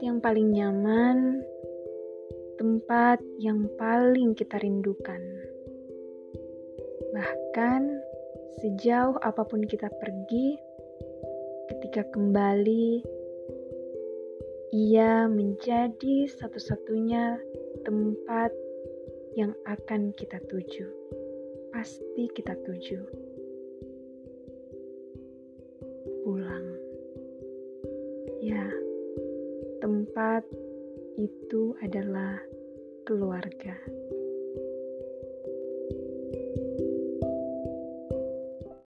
yang paling nyaman, tempat yang paling kita rindukan. Bahkan sejauh apa pun kita pergi, ketika kembali, ia menjadi satu-satunya tempat yang akan kita tuju. Pasti kita tuju. Pulang. Ya, tempat itu adalah keluarga.